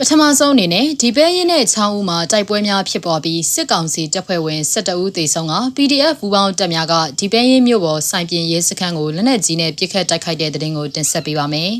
ပထမဆုံးအနေနဲ့ဒီပဲရင်နဲ့ချောင်းဦးမှာတိုက်ပွဲများဖြစ်ပေါ်ပြီးစစ်ကောင်စီတပ်ဖွဲ့ဝင်12ဦးသေဆုံးက PDF ဘူပေါင်းတပ်များကဒီပဲရင်မြို့ပေါ်စိုင်ပြင်ရဲစခန်းကိုလက်နက်ကြီးနဲ့ပစ်ခတ်တိုက်ခိုက်တဲ့တဲ့တင်ကိုတင်ဆက်ပေးပါမယ်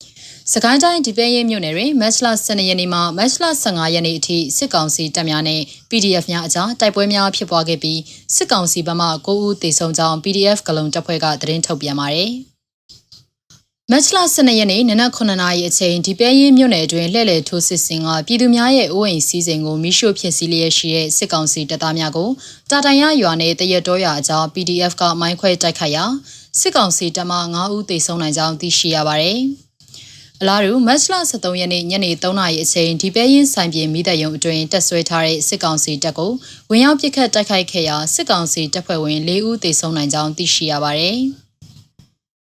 ။စကိုင်းတိုင်းဒီပဲရင်မြို့နယ်တွင်မတ်လ12ရက်နေ့မှမတ်လ15ရက်နေ့အထိစစ်ကောင်စီတပ်များနဲ့ PDF များအကြားတိုက်ပွဲများဖြစ်ပွားခဲ့ပြီးစစ်ကောင်စီဘက်မှ9ဦးသေဆုံးကြောင်း PDF ကလုံတပ်ဖွဲ့ကသတင်းထုတ်ပြန်ပါတယ်။ မတ်လ12ရက်နေ့နနက်9နာရီအချိန်ဒီပဲရင်မြို့နယ်အတွင်းလှည့်လည်ထိုးစစ်ဆင်ကပြည်သူများရဲ့အိုးအိမ်စီးစိမ်ကိုမိရှို့ဖြစ်စီလျက်ရှိတဲ့စစ်ကောင်စီတပ်သားများကိုတာတိုင်ရရွာနယ်တရက်တော်ရွာအကြောင်း PDF ကမိုင်းခွဲတိုက်ခိုက်ရာစစ်ကောင်စီတပ်မှ9ဦးသေဆုံးနိုင်ကြောင်းသိရှိရပါတယ်။အလားတူမတ်လ23ရက်နေ့ညနေ3နာရီအချိန်ဒီပဲရင်ဆိုင်ပြည်မိသက်ယုံအတွင်းတက်ဆွဲထားတဲ့စစ်ကောင်စီတပ်ကိုဝင်ရောက်ပစ်ခတ်တိုက်ခိုက်ခဲ့ရာစစ်ကောင်စီတပ်ဖွဲ့ဝင်4ဦးသေဆုံးနိုင်ကြောင်းသိရှိရပါတယ်။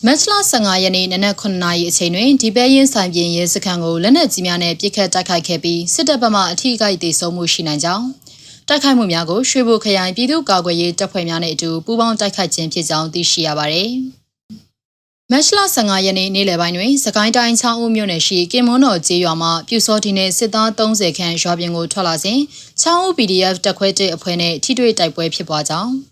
မတ်လ15ရက်နေ့နနက်9နာရီအချိန်တွင်ဒီပဲရင်ဆိုင်ပြင်ရဲစခန်းကိုလက်နက်ကြီးများနဲ့ပစ်ခတ်တိုက်ခိုက်ခဲ့ပြီးစစ်တပ်ဘက်မှအထူးကိဒေဆုံးမှုရှိနိုင်ကြောင်းတိုက်ခိုက်မှုများကိုရွှေဘိုခရိုင်ပြည်သူ့ကာကွယ်ရေးတပ်ဖွဲ့များနဲ့အတူပူးပေါင်းတိုက်ခိုက်ခြင်းဖြစ်ကြောင်းသိရှိရပါတယ်။မတ်လ15ရက်နေ့နေ့လယ်ပိုင်းတွင်စကိုင်းတိုင်းချောင်းဦးမြို့နယ်ရှိကင်မွန်းတော်ကျေးရွာမှပြူစောတီနှင့်စစ်သား30ခန့်ရွာပြင်ကိုထွက်လာစဉ်ချောင်းဦး PDF တပ်ခွဲတဲ့အဖွဲ့နှင့်ထိတွေ့တိုက်ပွဲဖြစ်ပွားကြောင်း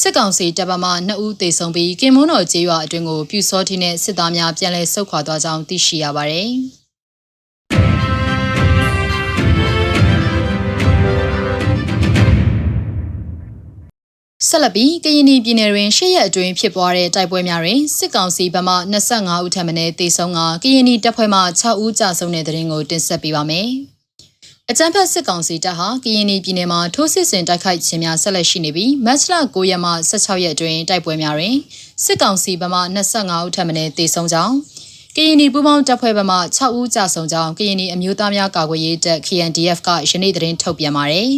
စစ်ကောင်စီတပ်မမှ2ဦးသေဆုံးပြီးကင်မွန်းတော်ကျေးရွာအတွင်းကိုပြူစောတိနဲ့စစ်သားများပြန်လည်ဆုတ်ခွာသွားကြောင်းသိရှိရပါတယ်။ဆက်လက်ပြီးကရင်ပြည်နယ်တွင်ရှစ်ရက်အတွင်းဖြစ်ပွားတဲ့တိုက်ပွဲများတွင်စစ်ကောင်စီဘက်မှ25ဦးထပ်မံတေဆုံးကကရင်တပ်ဖွဲ့မှ6ဦးကြာဆုံးတဲ့တဲ့ရင်ကိုတင်ဆက်ပေးပါမယ်။ အကြမ်းဖက်စစ်ကောင်စီတပ်ဟာကရင်ပြည်နယ်မှာထိုးစစ်ဆင်တိုက်ခိုက်ခြင်းများဆက်လက်ရှိနေပြီးမတ်လ9ရက်မှ16ရက်အတွင်းတိုက်ပွဲများတွင်စစ်ကောင်စီဘက်မှ25ဦးထပ်မံတေဆုံးကြောင်းကရင်ပူးပေါင်းတပ်ဖွဲ့ဘက်မှ6ဦးကြာဆုံးကြောင်းကရင်အမျိုးသားများကာကွယ်ရေးတပ် KNDF ကယနေ့သတင်းထုတ်ပြန်ပါတယ်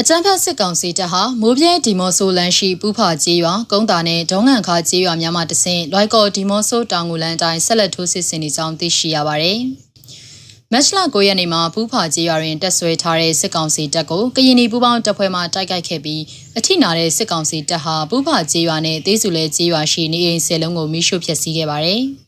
အကြံဖတ်စစ်ကောင်စီတပ်ဟာမိုးပြဲဒီမော့ဆိုလန်ရှိပူဖာကျေးရွာကုန်းတာနဲ့ဒေါငန်ခါကျေးရွာများမှတဆင့်လွိုက်ကော်ဒီမော့ဆိုတောင်ငူလန်တိုင်းဆက်လက်ထိုးစစ်ဆင်နေကြောင်းသိရှိရပါတယ်။ မတ်လ9ရက်နေ့မှာပူးဖာကျေးရွာတွင်တက်ဆွဲထားတဲ့စစ်ကောင်စီတပ်ကိုကရင်နီပူးပေါင်းတပ်ဖွဲ့မှတိုက်ခိုက်ခဲ့ပြီးအထိနာတဲ့စစ်ကောင်စီတပ်ဟာပူးဖာကျေးရွာနဲ့တေးစုလဲကျေးရွာရှိနေအိမ်ဆယ်လုံးကိုမိရှို့ဖျက်ဆီးခဲ့ပါတယ်။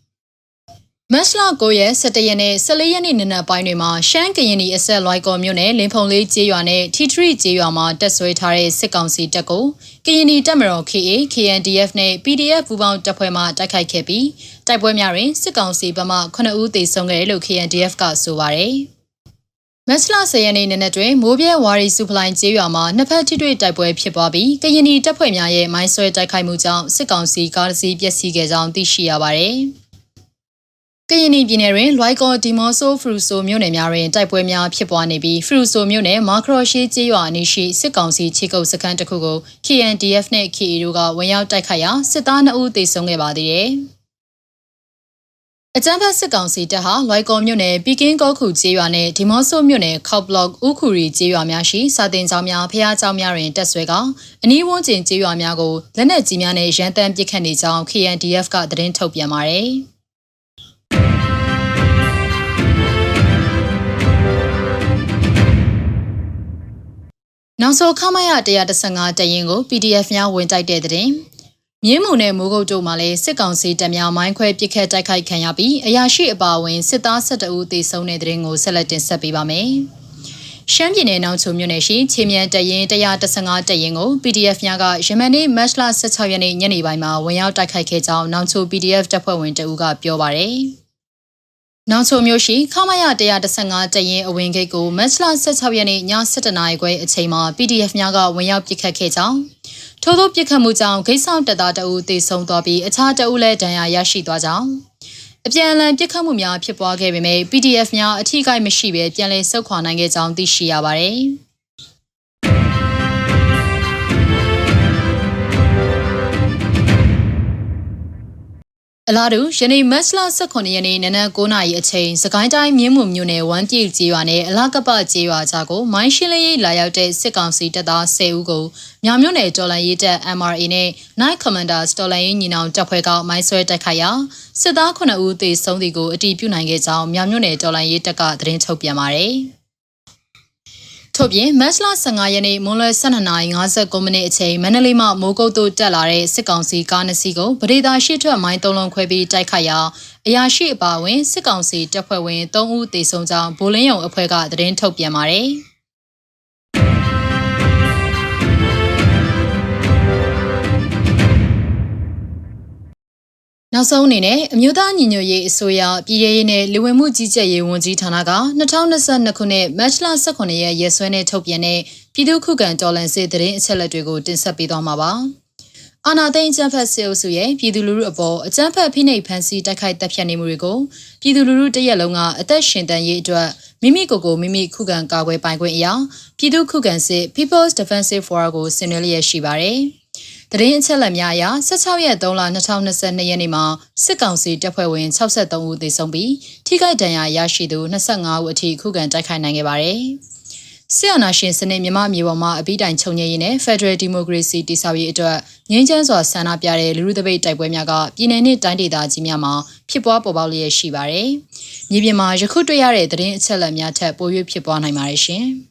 မတ်လ9ရက်17ရက်နဲ့14ရက်နေ့နနက်ပိုင်းတွေမှာရှမ်းကရင်နီအဆက်လွိုက်ကော်မြို့နယ်လင်းဖုံလေးကျေးရွာနဲ့ထီထရီကျေးရွာမှာတက်ဆွဲထားတဲ့စစ်ကောင်စီတပ်ကိုကရင်နီတပ်မတော် KA KNDF နဲ့ PDF ပူးပေါင်းတပ်ဖွဲ့မှတိုက်ခိုက်ခဲ့ပြီး တိုက်ပွဲများတွင်စစ်ကောင်စီဘက်မှ9ဦးသေဆုံးခဲ့တယ်လို့ KNDF ကဆိုပါတယ်။မတ်လ10ရက်နေ့နနက်တွင်မိုးပြဲဝါရီစုဖလိုင်းကျေးရွာမှာနှစ်ဖက်ထိတွေ့တိုက်ပွဲဖြစ်ပွားပြီးကရင်နီတပ်ဖွဲ့များရဲ့မိုင်းဆွဲတိုက်ခိုက်မှုကြောင့်စစ်ကောင်စီကားတစ်စီးပျက်စီးခဲ့ကြောင်းသိရှိရပါတယ်။ကရင်ပြည်နယ်တွင်လွိုက်ကော်ဒီမော့ဆိုဖရူဆိုမြို့နယ်များတွင်တိုက်ပွဲများဖြစ်ပွားနေပြီးဖရူဆိုမြို့နယ်မာခရော့ရှေးကျေးရွာအနီးရှိစစ်ကောင်စီခြေကုပ်စခန်းတစ်ခုကို KNDF နဲ့ KA တို့ကဝင်ရောက်တိုက်ခိုက်ရာစစ်သား2ဦးသေဆုံးခဲ့ပါသေးတယ်။ အကြမ်းဖက်စစ်ကောင်စီတပ်ဟာလွိုက်ကော်မြို့နယ်ပီကင်းကောခုကျေးရွာနဲ့ဒီမော့ဆိုမြို့နယ်ခောက်ဘလော့ဥခူရီကျေးရွာများရှိစာတင်ကျောင်းများဖျားကျောင်းများတွင်တက်ဆွဲကအနီးဝန်းကျင်ကျေးရွာများကိုလက်နက်ကြီးများနဲ့ရန်တမ်းပစ်ခတ်နေကြောင်း KNDF ကသတင်းထုတ်ပြန်ပါတယ်။နောက်ဆုံးခမရ115တရင်ကို PDF များဝင်တိုက်တဲ့တဲ့ မြင်းမုံနဲ့မိုးကုတ်တို့မှလည်းစစ်ကောင်စီတပ်များမိုင်းခွဲပစ်ခတ်တိုက်ခိုက်ခံရပြီးအရာရှိအပါအဝင်စစ်သား12ဦးသေဆုံးတဲ့တဲ့ရင်ကိုဆက်လက်တင်ဆက်ပေးပါမယ်။ရှမ်းပြည်နယ်နောင်ချုံမြို့နယ်ရှိချေမြန်တရင်115တရင်ကို PDF များကယမန်နေ့မတ်လ16ရက်နေ့ညနေပိုင်းမှာဝင်ရောက်တိုက်ခိုက်ခဲ့ကြောင်းနောင်ချုံ PDF တပ်ဖွဲ့ဝင်တအူးကပြောပါရယ်။နောက်ချုံမျိုးရှိခမရ115တရင်အဝင်ဂိတ်ကိုမတ်လ16ရက်နေ့ည7:00နာရီခွဲအချိန်မှာ PDF များကဝင်ရောက်ပစ်ခတ်ခဲ့ကြောင်း ထို့သောပြစ်ခတ်မှုကြောင့်ဂိတ်ဆောင်တပ်သားတအုပ်သေဆုံးသွားပြီးအခြားတအုပ်လည်းဒဏ်ရာရရှိသွားကြောင်းအပြန်အလှန်ပြစ်ခတ်မှုများဖြစ်ပွားခဲ့ပေမဲ့ PDF များအထိကိမရှိဘဲပြန်လည်ဆုတ်ခွာနိုင်ခဲ့ကြောင်းသိရှိရပါတယ်။ အလားတူယနေ့မတ်လ18ရက်နေ့နနက်9:00နာရီအချိန်စကိုင်းတိုင်းမြင်းမှုမြို့နယ်ဝမ်ပြေကျေးရွာနဲ့အလားကပကျေးရွာကြားကိုမိုင်းရှင်းလင်းရေးလာရောက်တဲ့စစ်ကောင်စီတပ်သား10ဦးကိုမြောင်မြို့နယ်တော်လန်ရေးတပ် MRA နဲ့ Night Commanders တော်လန်ရေးညီနောင်တပ်ဖွဲ့ကမိုင်းဆွဲတိုက်ခိုက်ရာစစ်သား9ဦးသေဆုံးသည်ကိုအတည်ပြုနိုင်ခဲ့ကြောင်းမြောင်မြို့နယ်တော်လန်ရေးတပ်ကသတင်းထုတ်ပြန်ပါတယ်။ ထို့ပြင်မတ်လ15ရက်နေ့မွန်းလွဲ12:59မိနစ်အချိန်မန္တလေးမှမိုးကုတ်သို့တက်လာတဲ့စစ်ကောင်စီကားနှစ်စီးကိုဗဒေတာရှိထွက်မိုင်းသုံးလုံးခွဲပြီးတိုက်ခိုက်ရာအရာရှိအပါအဝင်စစ်ကောင်စီတပ်ဖွဲ့ဝင်3ဦးသေဆုံးကြောင်းဗိုလ်လင်းယုံအဖွဲ့ကသတင်းထုတ်ပြန်ပါတယ်။ နောက်ဆုံးအနေနဲ့အမျိုးသားညီညွတ်ရေးအစိုးရပြည်ထရေးနဲ့လူဝင်မှုကြီးကြပ်ရေးဝန်ကြီးဌာနက2022ခုနှစ်မတ်လ18ရက်ရက်စွဲနဲ့ထုတ်ပြန်တဲ့ပြည်သူ့ခုခံတော်လှန်စစ်တရင်အချက်လက်တွေကိုတင်ဆက်ပေးသွားမှာပါ။အာနာသိန်းအကြမ်းဖက်စစ်အုပ်စုရဲ့ပြည်သူလူထုအပေါ်အကြမ်းဖက်ဖိနှိပ်ဖန်ဆီးတိုက်ခိုက်တပ်ဖြတ်နေမှုတွေကိုပြည်သူလူထုတရက်လုံးကအသက်ရှင်တန်ရေးအတွက်မိမိကိုယ်ကိုမိမိခုခံကာကွယ်ပိုင်ခွင့်အရာပြည်သူ့ခုခံစစ် People's Defensive Forum ကိုဆင်နွှဲလျက်ရှိပါတယ်။ တရင်အချက်လက်များအရ16ရက်3လ2022ရက်နေ့မှာစစ်ကောင်စီတပ်ဖွဲ့ဝင်63ဦးသေဆုံးပြီးထိခိုက်ဒဏ်ရာရရှိသူ25ဦးအထိခုခံတိုက်ခိုက်နိုင်ခဲ့ပါတယ်။ဆီယနာရှင်စနစ်မြမမြေပေါ်မှာအပိတိုင်ချုပ်ငြိမ်းရေးနဲ့ Federal Democracy တည်ဆောက်ရေးအတွက်ငြိမ်းချမ်းစွာဆန္ဒပြတဲ့လူလူတပိတ်တိုက်ပွဲများကပြည်내နဲ့တိုင်းဒေသကြီးများမှာဖြစ်ပွားပေါ်ပေါက်လျက်ရှိပါတယ်။မြေပြင်မှာယခုတွေ့ရတဲ့သတင်းအချက်အလက်များထက်ပို၍ဖြစ်ပွားနိုင်ပါတယ်ရှင်။